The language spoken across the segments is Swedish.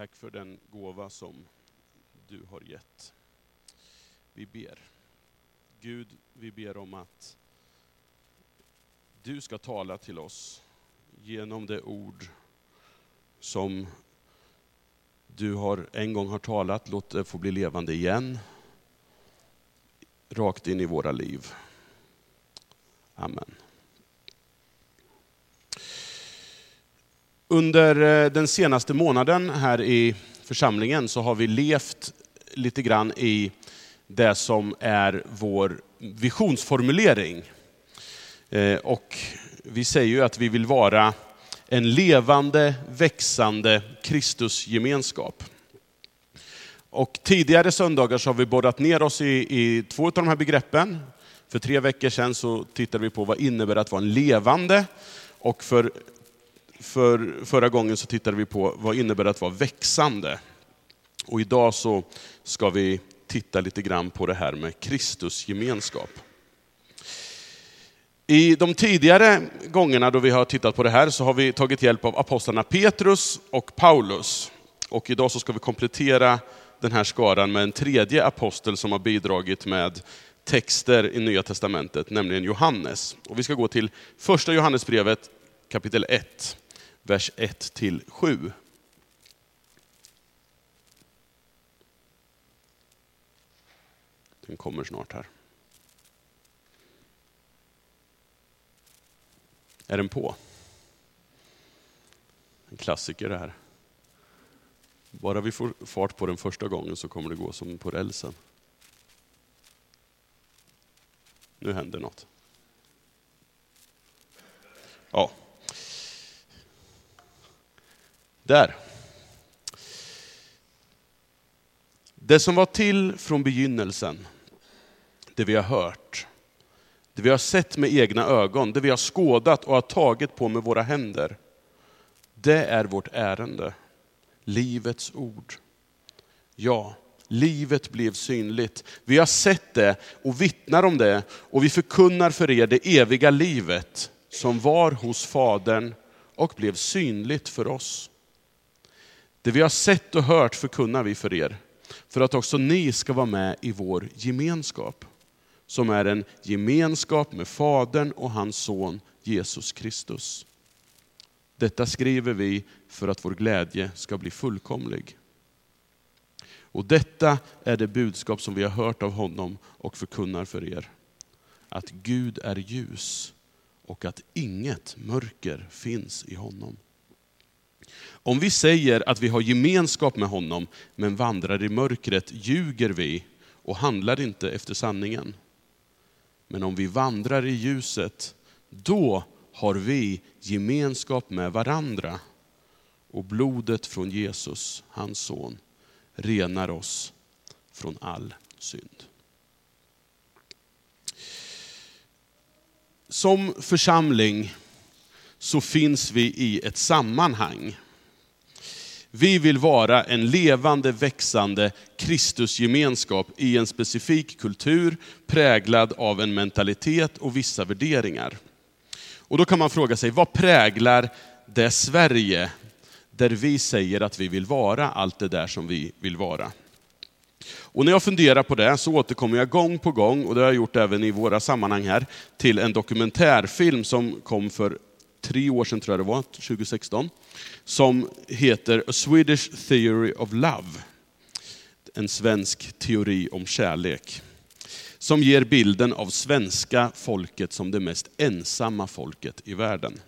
Tack för den gåva som du har gett. Vi ber. Gud, vi ber om att du ska tala till oss genom det ord som du har en gång har talat. Låt det få bli levande igen. Rakt in i våra liv. Amen. Under eh, den senaste månaden här i församlingen så har vi levt lite grann i det som är vår visionsformulering. Eh, och vi säger ju att vi vill vara en levande, växande Kristusgemenskap. Och tidigare söndagar så har vi borrat ner oss i, i två av de här begreppen. För tre veckor sedan så tittade vi på vad innebär att vara en levande. Och för, för förra gången så tittade vi på vad innebär det att vara växande. Och idag så ska vi titta lite grann på det här med Kristusgemenskap. I de tidigare gångerna då vi har tittat på det här så har vi tagit hjälp av apostlarna Petrus och Paulus. Och idag så ska vi komplettera den här skaran med en tredje apostel som har bidragit med texter i Nya Testamentet, nämligen Johannes. Och vi ska gå till första Johannesbrevet kapitel 1, vers 1 till 7. Den kommer snart här. Är den på? En klassiker det här. Bara vi får fart på den första gången så kommer det gå som på rälsen. Nu händer något. Ja. Där. Det som var till från begynnelsen, det vi har hört, det vi har sett med egna ögon, det vi har skådat och har tagit på med våra händer. Det är vårt ärende. Livets ord. Ja, livet blev synligt. Vi har sett det och vittnar om det och vi förkunnar för er det eviga livet som var hos Fadern och blev synligt för oss. Det vi har sett och hört förkunnar vi för er, för att också ni ska vara med i vår gemenskap som är en gemenskap med Fadern och hans son Jesus Kristus. Detta skriver vi för att vår glädje ska bli fullkomlig. Och detta är det budskap som vi har hört av honom och förkunnar för er. Att Gud är ljus och att inget mörker finns i honom. Om vi säger att vi har gemenskap med honom men vandrar i mörkret ljuger vi och handlar inte efter sanningen. Men om vi vandrar i ljuset, då har vi gemenskap med varandra. Och blodet från Jesus, hans son, renar oss från all synd. Som församling så finns vi i ett sammanhang. Vi vill vara en levande, växande Kristusgemenskap i en specifik kultur präglad av en mentalitet och vissa värderingar. Och då kan man fråga sig, vad präglar det Sverige där vi säger att vi vill vara allt det där som vi vill vara? Och när jag funderar på det så återkommer jag gång på gång, och det har jag gjort även i våra sammanhang här, till en dokumentärfilm som kom för tre år sedan, tror jag det var, 2016, som heter A Swedish Theory of Love. En svensk teori om kärlek. Som ger bilden av svenska folket som det mest ensamma folket i världen.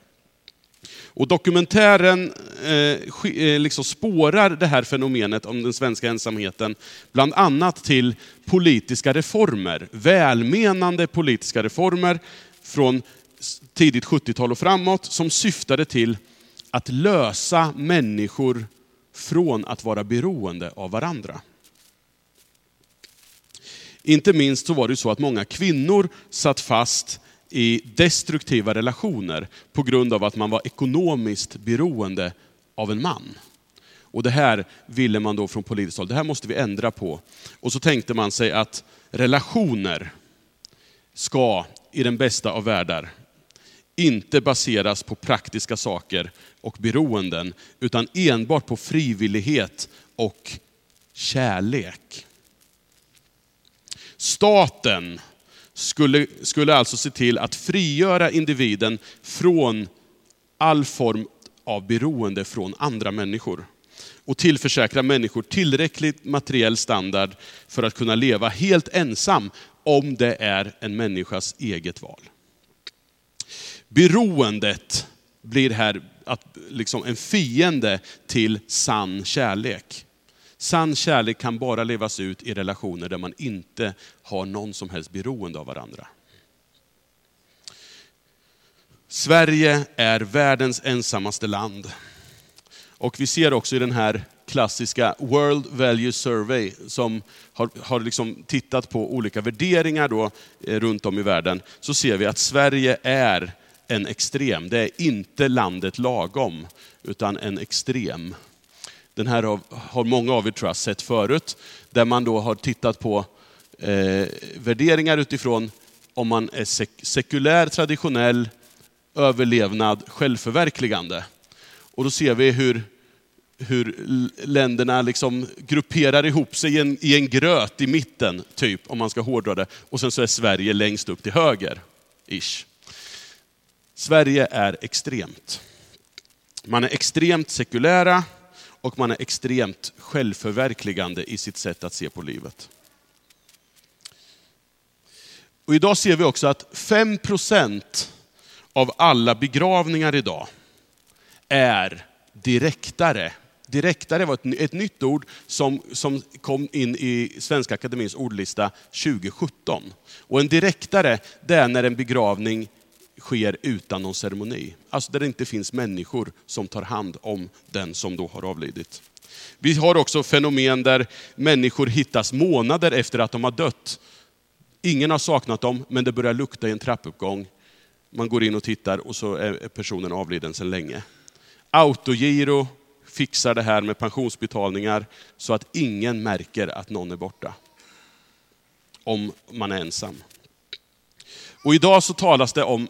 Och dokumentären eh, eh liksom spårar det här fenomenet om den svenska ensamheten, bland annat till politiska reformer, välmenande politiska reformer från tidigt 70-tal och framåt, som syftade till att lösa människor från att vara beroende av varandra. Inte minst så var det så att många kvinnor satt fast i destruktiva relationer på grund av att man var ekonomiskt beroende av en man. Och det här ville man då från politiskt håll, det här måste vi ändra på. Och så tänkte man sig att relationer ska, i den bästa av världar, inte baseras på praktiska saker och beroenden, utan enbart på frivillighet och kärlek. Staten skulle, skulle alltså se till att frigöra individen från all form av beroende från andra människor. Och tillförsäkra människor tillräcklig materiell standard för att kunna leva helt ensam om det är en människas eget val. Beroendet blir här att, liksom en fiende till sann kärlek. Sann kärlek kan bara levas ut i relationer där man inte har någon som helst beroende av varandra. Sverige är världens ensammaste land. Och vi ser också i den här klassiska World Value Survey, som har, har liksom tittat på olika värderingar då, eh, runt om i världen, så ser vi att Sverige är en extrem. Det är inte landet lagom, utan en extrem. Den här har, har många av er tror jag sett förut, där man då har tittat på eh, värderingar utifrån om man är sek sekulär, traditionell, överlevnad, självförverkligande. Och då ser vi hur, hur länderna liksom grupperar ihop sig i en, i en gröt i mitten, typ, om man ska hårdra det. Och sen så är Sverige längst upp till höger, ish. Sverige är extremt. Man är extremt sekulära och man är extremt självförverkligande i sitt sätt att se på livet. Och idag ser vi också att 5% av alla begravningar idag är direktare. Direktare var ett, ett nytt ord som, som kom in i Svenska Akademins ordlista 2017. Och en direktare, det är när en begravning sker utan någon ceremoni. Alltså där det inte finns människor som tar hand om den som då har avlidit. Vi har också fenomen där människor hittas månader efter att de har dött. Ingen har saknat dem, men det börjar lukta i en trappuppgång. Man går in och tittar och så är personen avliden sedan länge. Autogiro fixar det här med pensionsbetalningar så att ingen märker att någon är borta. Om man är ensam. Och idag så talas det om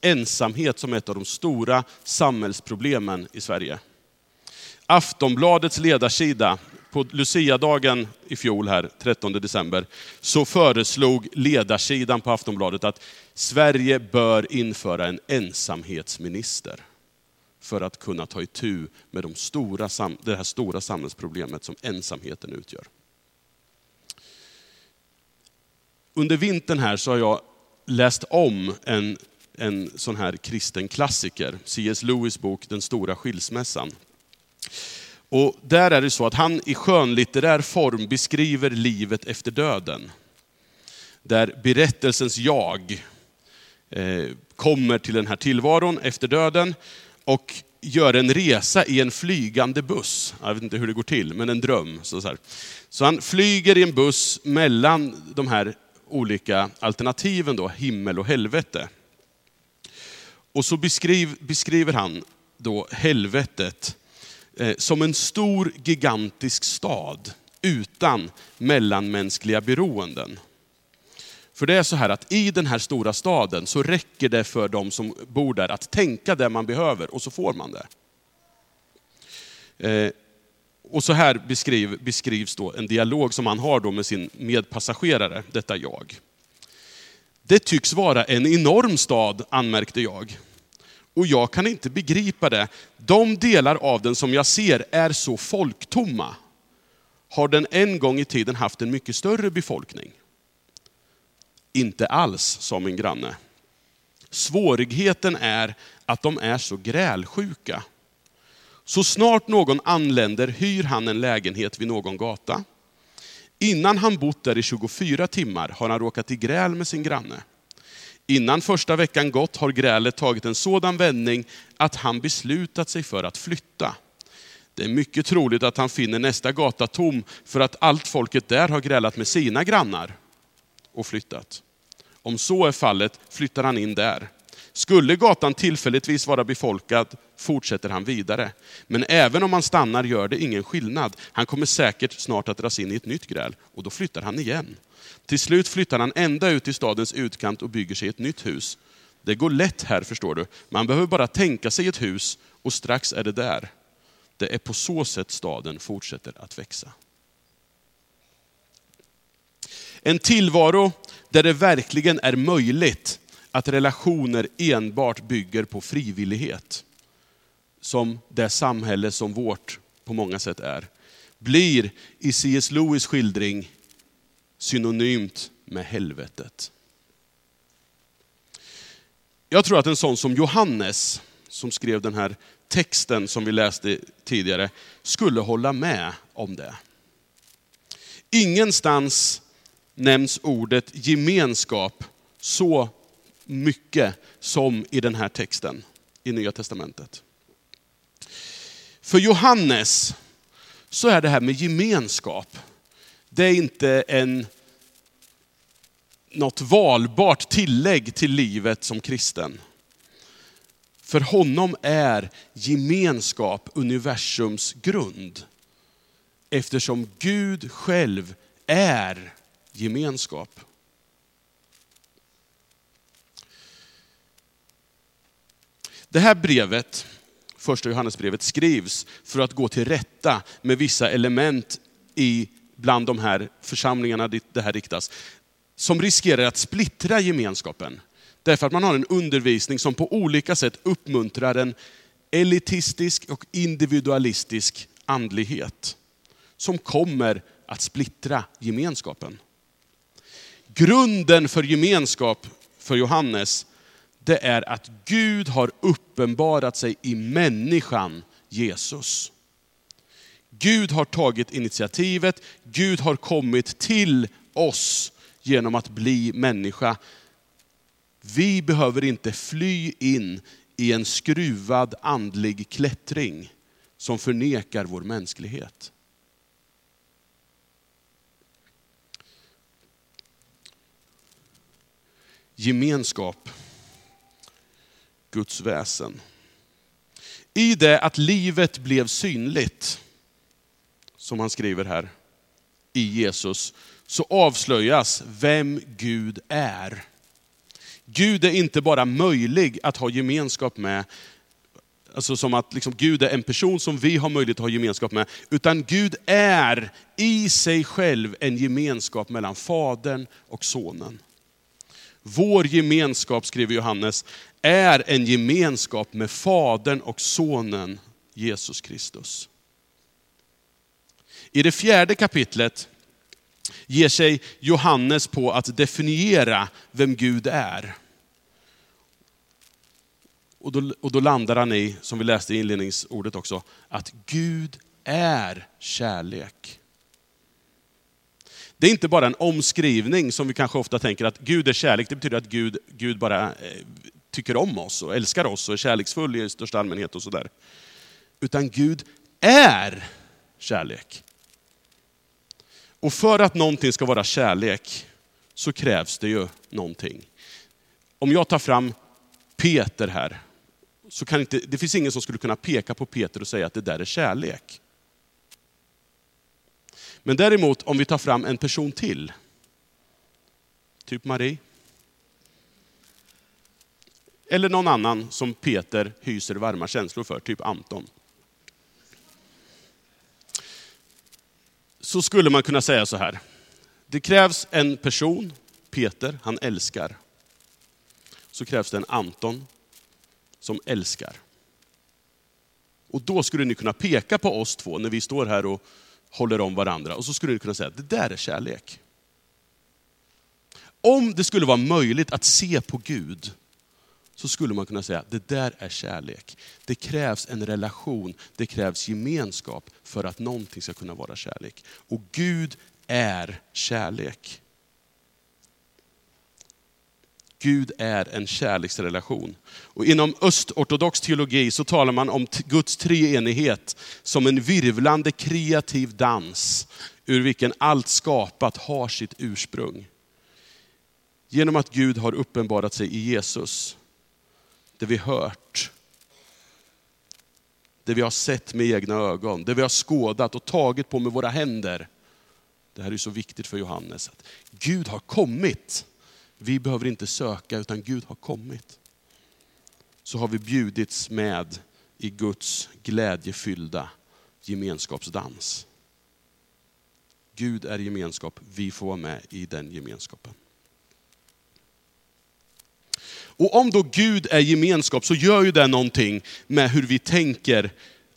ensamhet som ett av de stora samhällsproblemen i Sverige. Aftonbladets ledarsida på Luciadagen i fjol, här, 13 december, så föreslog ledarsidan på Aftonbladet att Sverige bör införa en ensamhetsminister för att kunna ta itu med de stora, det här stora samhällsproblemet som ensamheten utgör. Under vintern här så har jag läst om en, en sån här kristen klassiker, C.S. Lewis bok Den stora skilsmässan. Och där är det så att han i skönlitterär form beskriver livet efter döden. Där berättelsens jag eh, kommer till den här tillvaron efter döden och gör en resa i en flygande buss. Jag vet inte hur det går till, men en dröm. Så, så, så han flyger i en buss mellan de här olika alternativen, då, himmel och helvete. Och så beskriv, beskriver han då helvetet eh, som en stor gigantisk stad utan mellanmänskliga beroenden. För det är så här att i den här stora staden så räcker det för de som bor där att tänka det man behöver och så får man det. Eh, och så här beskriv, beskrivs då en dialog som han har då med sin medpassagerare, detta jag. Det tycks vara en enorm stad, anmärkte jag. Och jag kan inte begripa det. De delar av den som jag ser är så folktomma. Har den en gång i tiden haft en mycket större befolkning? Inte alls, sa min granne. Svårigheten är att de är så grälsjuka. Så snart någon anländer hyr han en lägenhet vid någon gata. Innan han bott där i 24 timmar har han råkat i gräl med sin granne. Innan första veckan gått har grälet tagit en sådan vändning att han beslutat sig för att flytta. Det är mycket troligt att han finner nästa gata tom för att allt folket där har grälat med sina grannar och flyttat. Om så är fallet flyttar han in där. Skulle gatan tillfälligtvis vara befolkad fortsätter han vidare. Men även om han stannar gör det ingen skillnad. Han kommer säkert snart att dras in i ett nytt gräl och då flyttar han igen. Till slut flyttar han ända ut i stadens utkant och bygger sig ett nytt hus. Det går lätt här förstår du. Man behöver bara tänka sig ett hus och strax är det där. Det är på så sätt staden fortsätter att växa. En tillvaro där det verkligen är möjligt att relationer enbart bygger på frivillighet, som det samhälle som vårt på många sätt är, blir i C.S. Lewis skildring synonymt med helvetet. Jag tror att en sån som Johannes, som skrev den här texten som vi läste tidigare, skulle hålla med om det. Ingenstans nämns ordet gemenskap så mycket som i den här texten i Nya Testamentet. För Johannes så är det här med gemenskap, det är inte en, något valbart tillägg till livet som kristen. För honom är gemenskap universums grund. Eftersom Gud själv är gemenskap. Det här brevet, första Johannesbrevet, skrivs för att gå till rätta med vissa element i bland de här församlingarna dit det här riktas, som riskerar att splittra gemenskapen. Därför att man har en undervisning som på olika sätt uppmuntrar en elitistisk och individualistisk andlighet. Som kommer att splittra gemenskapen. Grunden för gemenskap för Johannes, det är att Gud har uppenbarat sig i människan Jesus. Gud har tagit initiativet, Gud har kommit till oss genom att bli människa. Vi behöver inte fly in i en skruvad andlig klättring som förnekar vår mänsklighet. Gemenskap, Guds väsen. I det att livet blev synligt, som han skriver här, i Jesus, så avslöjas vem Gud är. Gud är inte bara möjlig att ha gemenskap med, alltså som att liksom Gud är en person som vi har möjlighet att ha gemenskap med, utan Gud är i sig själv en gemenskap mellan Fadern och Sonen. Vår gemenskap, skriver Johannes, är en gemenskap med Fadern och Sonen Jesus Kristus. I det fjärde kapitlet ger sig Johannes på att definiera vem Gud är. Och då, och då landar han i, som vi läste i inledningsordet också, att Gud är kärlek. Det är inte bara en omskrivning som vi kanske ofta tänker att Gud är kärlek, det betyder att Gud, Gud bara eh, tycker om oss och älskar oss och är kärleksfull i största allmänhet och sådär. Utan Gud är kärlek. Och för att någonting ska vara kärlek så krävs det ju någonting. Om jag tar fram Peter här, så kan inte, det finns ingen som skulle kunna peka på Peter och säga att det där är kärlek. Men däremot om vi tar fram en person till, typ Marie, eller någon annan som Peter hyser varma känslor för, typ Anton. Så skulle man kunna säga så här. Det krävs en person, Peter, han älskar. Så krävs det en Anton som älskar. Och då skulle ni kunna peka på oss två när vi står här och håller om varandra. Och så skulle ni kunna säga, det där är kärlek. Om det skulle vara möjligt att se på Gud, så skulle man kunna säga, det där är kärlek. Det krävs en relation, det krävs gemenskap för att någonting ska kunna vara kärlek. Och Gud är kärlek. Gud är en kärleksrelation. Och inom östortodox teologi så talar man om Guds treenighet som en virvlande kreativ dans, ur vilken allt skapat har sitt ursprung. Genom att Gud har uppenbarat sig i Jesus, det vi hört, det vi har sett med egna ögon, det vi har skådat och tagit på med våra händer. Det här är så viktigt för Johannes. Att Gud har kommit vi behöver inte söka, utan Gud har kommit. så har vi bjudits med i Guds glädjefyllda gemenskapsdans. Gud är gemenskap, vi får vara med i den gemenskapen. Och om då Gud är gemenskap så gör ju det någonting med hur vi tänker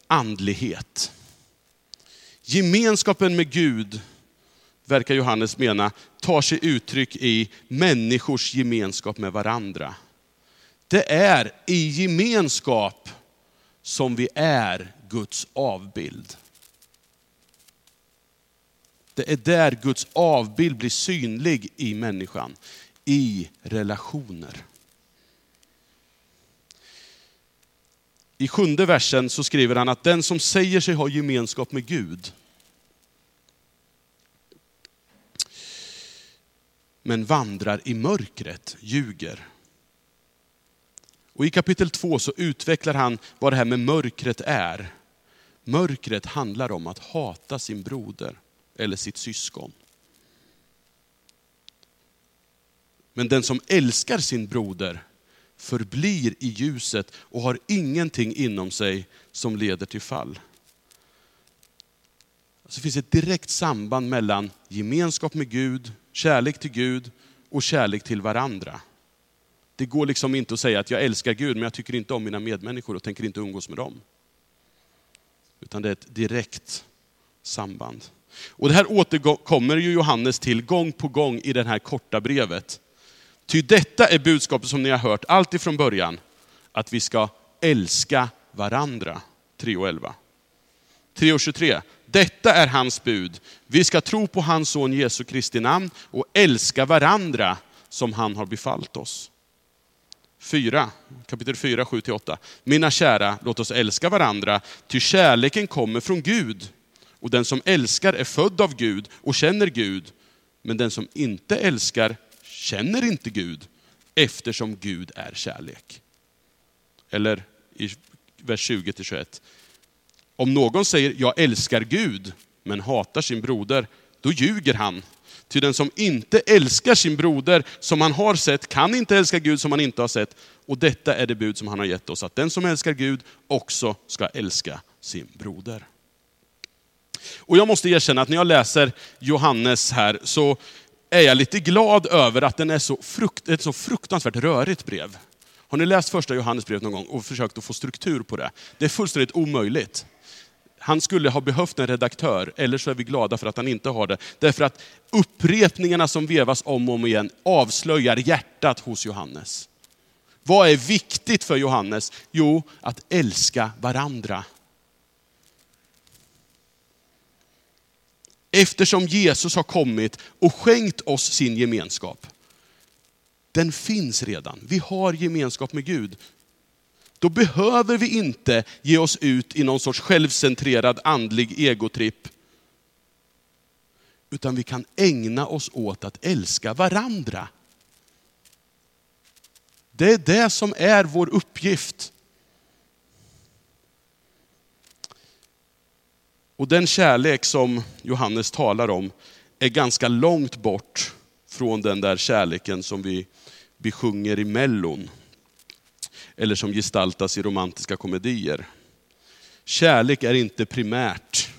andlighet. Gemenskapen med Gud, verkar Johannes mena, tar sig uttryck i människors gemenskap med varandra. Det är i gemenskap som vi är Guds avbild. Det är där Guds avbild blir synlig i människan, i relationer. I sjunde versen så skriver han att den som säger sig ha gemenskap med Gud, men vandrar i mörkret, ljuger. Och I kapitel 2 så utvecklar han vad det här med mörkret är. Mörkret handlar om att hata sin broder eller sitt syskon. Men den som älskar sin broder förblir i ljuset och har ingenting inom sig som leder till fall. Så det finns ett direkt samband mellan gemenskap med Gud, kärlek till Gud och kärlek till varandra. Det går liksom inte att säga att jag älskar Gud, men jag tycker inte om mina medmänniskor och tänker inte umgås med dem. Utan det är ett direkt samband. Och det här återkommer ju Johannes till gång på gång i det här korta brevet. Ty detta är budskapet som ni har hört allt ifrån början, att vi ska älska varandra. 3 och 11. 3 och 23. Detta är hans bud. Vi ska tro på hans son Jesu Kristi namn och älska varandra som han har befallt oss. 4, kapitel 4, 7-8. Mina kära, låt oss älska varandra, ty kärleken kommer från Gud. Och den som älskar är född av Gud och känner Gud. Men den som inte älskar känner inte Gud, eftersom Gud är kärlek. Eller i vers 20-21. Om någon säger, jag älskar Gud, men hatar sin broder, då ljuger han. Ty den som inte älskar sin broder som han har sett, kan inte älska Gud som han inte har sett. Och detta är det bud som han har gett oss, att den som älskar Gud också ska älska sin broder. Och jag måste erkänna att när jag läser Johannes här, så är jag lite glad över att den är så frukt, ett så fruktansvärt rörigt brev. Har ni läst första Johannesbrevet någon gång och försökt att få struktur på det? Det är fullständigt omöjligt. Han skulle ha behövt en redaktör, eller så är vi glada för att han inte har det. Därför att upprepningarna som vevas om och om igen avslöjar hjärtat hos Johannes. Vad är viktigt för Johannes? Jo, att älska varandra. Eftersom Jesus har kommit och skänkt oss sin gemenskap. Den finns redan. Vi har gemenskap med Gud. Då behöver vi inte ge oss ut i någon sorts självcentrerad andlig egotripp. Utan vi kan ägna oss åt att älska varandra. Det är det som är vår uppgift. Och den kärlek som Johannes talar om är ganska långt bort från den där kärleken som vi besjunger i Mellon. Eller som gestaltas i romantiska komedier. Kärlek är inte primärt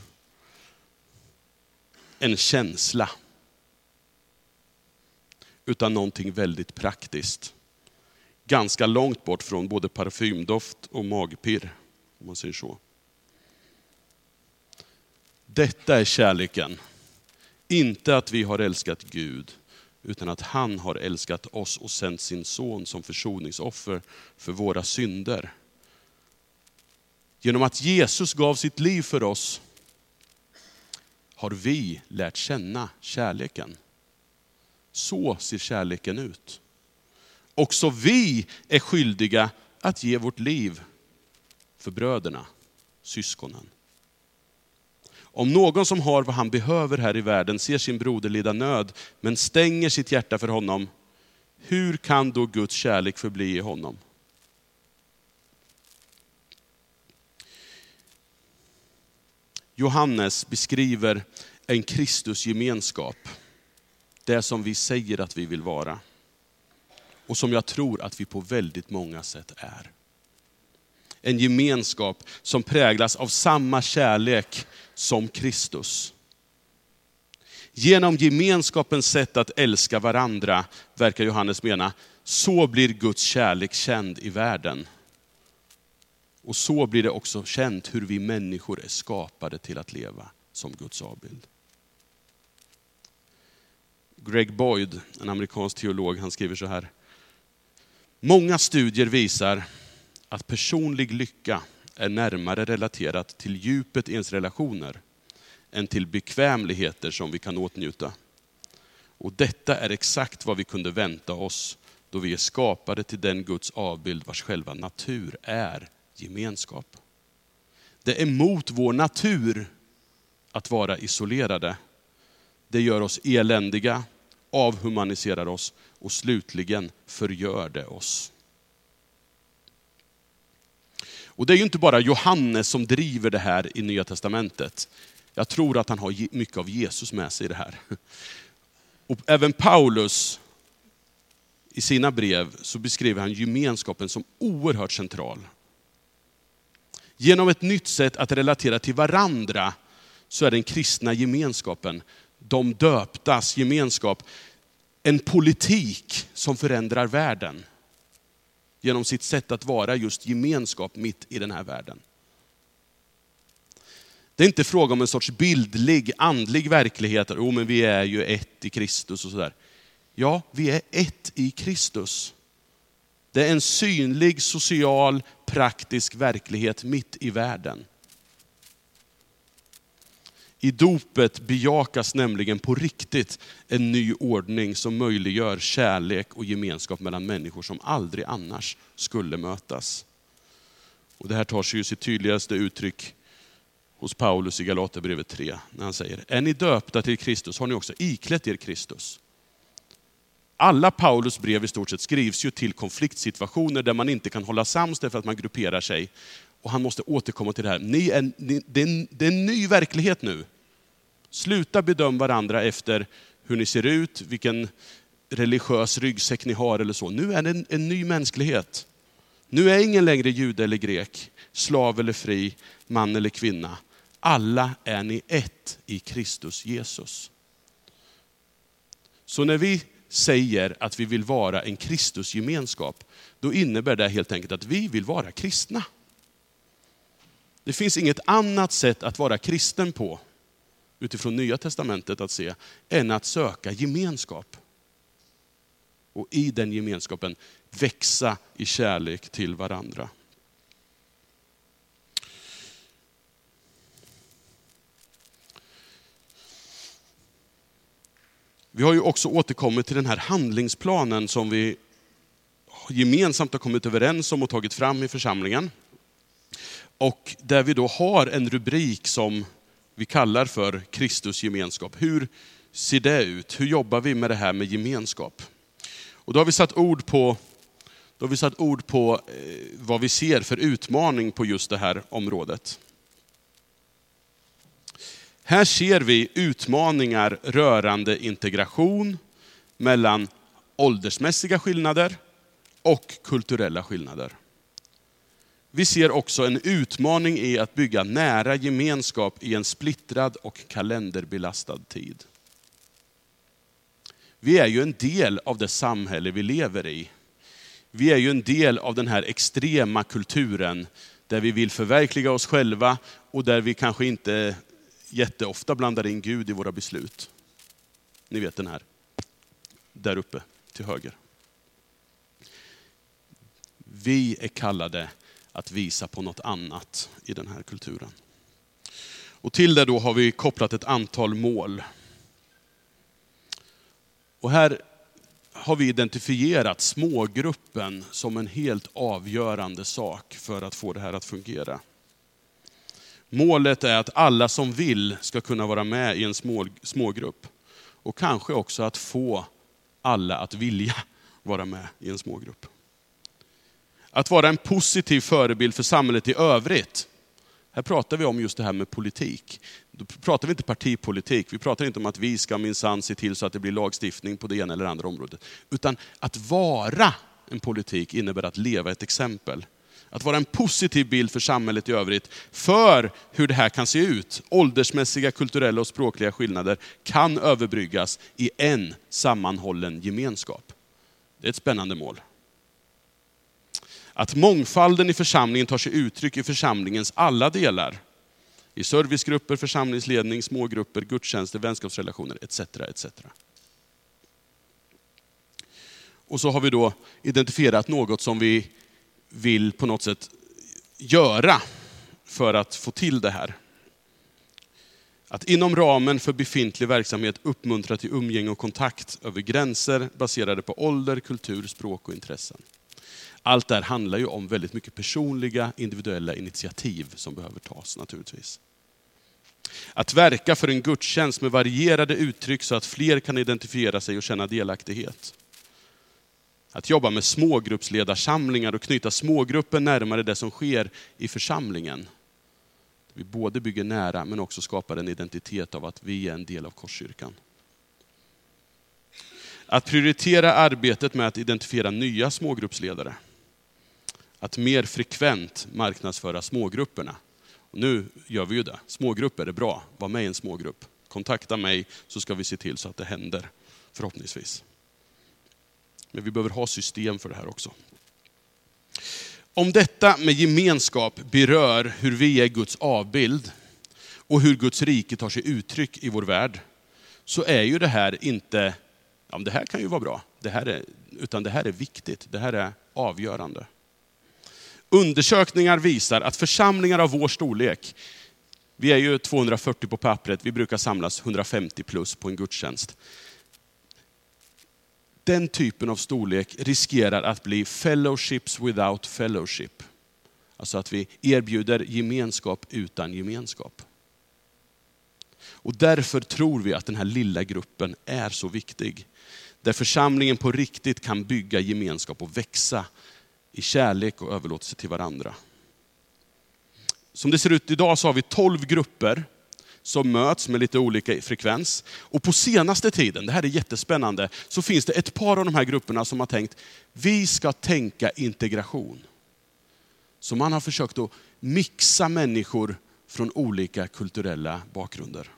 en känsla. Utan någonting väldigt praktiskt. Ganska långt bort från både parfymdoft och magpirr, om man säger så. Detta är kärleken. Inte att vi har älskat Gud, utan att han har älskat oss och sänt sin son som försoningsoffer för våra synder. Genom att Jesus gav sitt liv för oss har vi lärt känna kärleken. Så ser kärleken ut. Också vi är skyldiga att ge vårt liv för bröderna, syskonen. Om någon som har vad han behöver här i världen ser sin broder lida nöd, men stänger sitt hjärta för honom, hur kan då Guds kärlek förbli i honom? Johannes beskriver en Kristusgemenskap, det som vi säger att vi vill vara. Och som jag tror att vi på väldigt många sätt är en gemenskap som präglas av samma kärlek som Kristus. Genom gemenskapens sätt att älska varandra, verkar Johannes mena, så blir Guds kärlek känd i världen. Och så blir det också känt hur vi människor är skapade till att leva som Guds avbild. Greg Boyd, en amerikansk teolog, han skriver så här. Många studier visar att personlig lycka är närmare relaterat till djupet i ens relationer än till bekvämligheter som vi kan åtnjuta. Och detta är exakt vad vi kunde vänta oss då vi är skapade till den Guds avbild vars själva natur är gemenskap. Det är mot vår natur att vara isolerade. Det gör oss eländiga, avhumaniserar oss och slutligen förgör det oss. Och det är ju inte bara Johannes som driver det här i Nya Testamentet. Jag tror att han har mycket av Jesus med sig i det här. Och även Paulus, i sina brev, så beskriver han gemenskapen som oerhört central. Genom ett nytt sätt att relatera till varandra så är den kristna gemenskapen, de döptas gemenskap, en politik som förändrar världen. Genom sitt sätt att vara just gemenskap mitt i den här världen. Det är inte fråga om en sorts bildlig, andlig verklighet. Jo, men vi är ju ett i Kristus och sådär. Ja, vi är ett i Kristus. Det är en synlig, social, praktisk verklighet mitt i världen. I dopet bejakas nämligen på riktigt en ny ordning som möjliggör kärlek och gemenskap mellan människor som aldrig annars skulle mötas. Och det här tar sig ju sitt tydligaste uttryck hos Paulus i Galaterbrevet 3, när han säger, är ni döpta till Kristus har ni också iklätt er Kristus. Alla Paulus brev i stort sett skrivs ju till konfliktsituationer där man inte kan hålla sams därför att man grupperar sig. Och han måste återkomma till det här. Ni är, ni, det, är en, det är en ny verklighet nu. Sluta bedöma varandra efter hur ni ser ut, vilken religiös ryggsäck ni har eller så. Nu är det en, en ny mänsklighet. Nu är ingen längre jude eller grek, slav eller fri, man eller kvinna. Alla är ni ett i Kristus Jesus. Så när vi säger att vi vill vara en Kristusgemenskap, då innebär det helt enkelt att vi vill vara kristna. Det finns inget annat sätt att vara kristen på, utifrån Nya Testamentet att se, än att söka gemenskap. Och i den gemenskapen växa i kärlek till varandra. Vi har ju också återkommit till den här handlingsplanen som vi gemensamt har kommit överens om och tagit fram i församlingen. Och där vi då har en rubrik som vi kallar för Kristus gemenskap. Hur ser det ut? Hur jobbar vi med det här med gemenskap? Och då har vi satt ord på, då har vi satt ord på eh, vad vi ser för utmaning på just det här området. Här ser vi utmaningar rörande integration mellan åldersmässiga skillnader och kulturella skillnader. Vi ser också en utmaning i att bygga nära gemenskap i en splittrad och kalenderbelastad tid. Vi är ju en del av det samhälle vi lever i. Vi är ju en del av den här extrema kulturen där vi vill förverkliga oss själva och där vi kanske inte jätteofta blandar in Gud i våra beslut. Ni vet den här, där uppe till höger. Vi är kallade att visa på något annat i den här kulturen. Och till det då har vi kopplat ett antal mål. Och här har vi identifierat smågruppen som en helt avgörande sak för att få det här att fungera. Målet är att alla som vill ska kunna vara med i en små, smågrupp. Och kanske också att få alla att vilja vara med i en smågrupp. Att vara en positiv förebild för samhället i övrigt. Här pratar vi om just det här med politik. Då pratar vi inte partipolitik, vi pratar inte om att vi ska minsann se till så att det blir lagstiftning på det ena eller andra området. Utan att vara en politik innebär att leva ett exempel. att vara en positiv bild för samhället i övrigt, för hur det här kan se ut. Åldersmässiga, kulturella och språkliga skillnader kan överbryggas i en sammanhållen gemenskap. Det är ett spännande mål. Att mångfalden i församlingen tar sig uttryck i församlingens alla delar. I servicegrupper, församlingsledning, smågrupper, gudstjänster, vänskapsrelationer etc. etc. Och så har vi då identifierat något som vi vill på något sätt göra för att få till det här. Att inom ramen för befintlig verksamhet uppmuntra till umgänge och kontakt över gränser baserade på ålder, kultur, språk och intressen. Allt det här handlar ju om väldigt mycket personliga, individuella initiativ som behöver tas naturligtvis. Att verka för en gudstjänst med varierade uttryck så att fler kan identifiera sig och känna delaktighet. Att jobba med smågruppsledarsamlingar och knyta smågrupper närmare det som sker i församlingen. Vi både bygger nära men också skapar en identitet av att vi är en del av Korskyrkan. Att prioritera arbetet med att identifiera nya smågruppsledare. Att mer frekvent marknadsföra smågrupperna. Och nu gör vi ju det. Smågrupper är bra, var med i en smågrupp. Kontakta mig så ska vi se till så att det händer, förhoppningsvis. Men vi behöver ha system för det här också. Om detta med gemenskap berör hur vi är Guds avbild och hur Guds rike tar sig uttryck i vår värld, så är ju det här inte, ja det här kan ju vara bra, det här är, utan det här är viktigt, det här är avgörande. Undersökningar visar att församlingar av vår storlek, vi är ju 240 på pappret, vi brukar samlas 150 plus på en gudstjänst den typen av storlek riskerar att bli fellowships without fellowship. Alltså att vi erbjuder gemenskap utan gemenskap. Och därför tror vi att den här lilla gruppen är så viktig. Där församlingen på riktigt kan bygga gemenskap och växa i kärlek och överlåtelse till varandra. Som det ser ut idag så har vi 12 grupper som möts med lite olika frekvens. Och på senaste tiden, det här är jättespännande, så finns det ett par av de här grupperna som har tänkt, vi ska tänka integration. Så man har försökt att mixa människor från olika kulturella bakgrunder.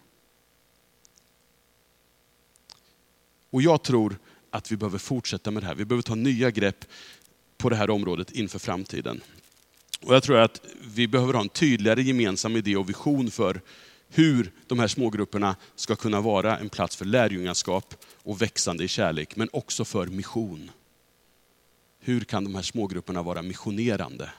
Och jag tror att vi behöver fortsätta med det här. Vi behöver ta nya grepp på det här området inför framtiden. Och jag tror att vi behöver ha en tydligare gemensam idé och vision för hur de här smågrupperna ska kunna vara en plats för lärjungaskap och växande i kärlek, men också för mission. Hur kan de här smågrupperna vara missionerande?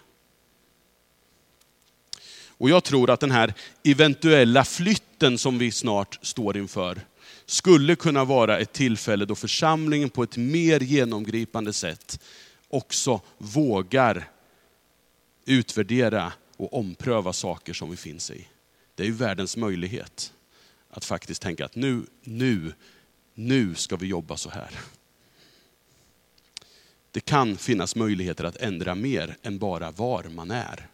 Och jag tror att den här eventuella flytten som vi snart står inför, skulle kunna vara ett tillfälle då församlingen på ett mer genomgripande sätt också vågar utvärdera och ompröva saker som vi finns i. Det är ju världens möjlighet att faktiskt tänka att nu, nu, nu ska vi jobba så här. Det kan finnas möjligheter att ändra mer än bara var man är.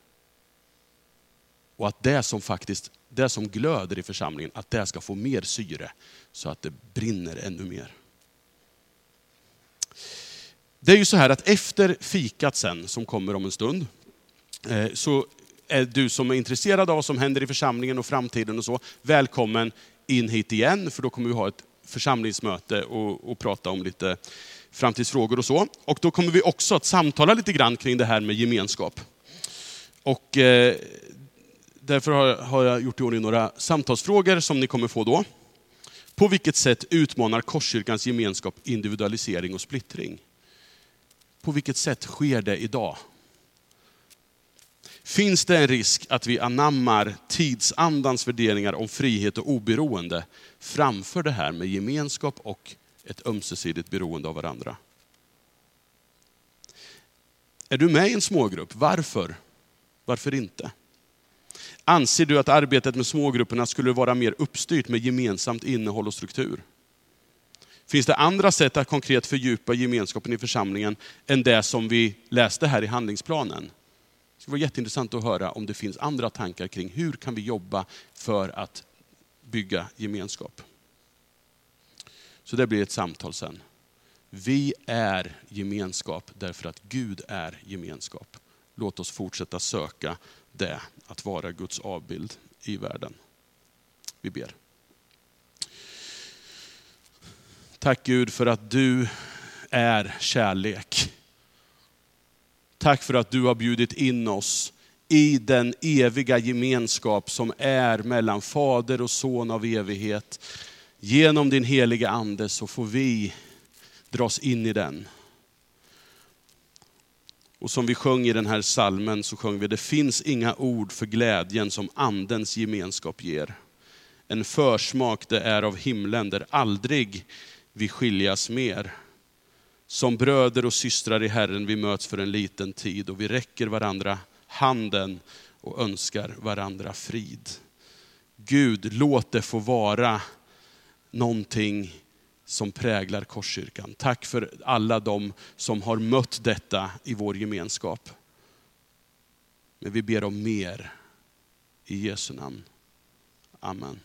Och att det som faktiskt, det som glöder i församlingen, att det ska få mer syre så att det brinner ännu mer. Det är ju så här att efter fikat sen, som kommer om en stund, eh, så är du som är intresserad av vad som händer i församlingen och framtiden och så, välkommen in hit igen, för då kommer vi ha ett församlingsmöte och, och prata om lite framtidsfrågor och så. Och då kommer vi också att samtala lite grann kring det här med gemenskap. Och eh, därför har, har jag gjort i ordning några samtalsfrågor som ni kommer få då. På vilket sätt utmanar Korskyrkans gemenskap individualisering och splittring? På vilket sätt sker det idag? Finns det en risk att vi anammar tidsandans värderingar om frihet och oberoende framför det här med gemenskap och ett ömsesidigt beroende av varandra? Är du med i en smågrupp? Varför? Varför inte? Anser du att arbetet med smågrupperna skulle vara mer uppstyrt med gemensamt innehåll och struktur? Finns det andra sätt att konkret fördjupa gemenskapen i församlingen än det som vi läste här i handlingsplanen? Det skulle vara jätteintressant att höra om det finns andra tankar kring hur kan vi jobba för att bygga gemenskap. Så det blir ett samtal sen. Vi är gemenskap därför att Gud är gemenskap. Låt oss fortsätta söka det, att vara Guds avbild i världen. Vi ber. Tack Gud för att du är kärlek. Tack för att du har bjudit in oss i den eviga gemenskap som är mellan Fader och Son av evighet. Genom din heliga Ande så får vi dras in i den. Och som vi sjöng i den här salmen så sjöng vi, det finns inga ord för glädjen som Andens gemenskap ger. En försmak det är av himlen där aldrig vi skiljas mer. Som bröder och systrar i Herren vi möts för en liten tid och vi räcker varandra handen och önskar varandra frid. Gud, låt det få vara någonting som präglar Korskyrkan. Tack för alla de som har mött detta i vår gemenskap. Men vi ber om mer. I Jesu namn. Amen.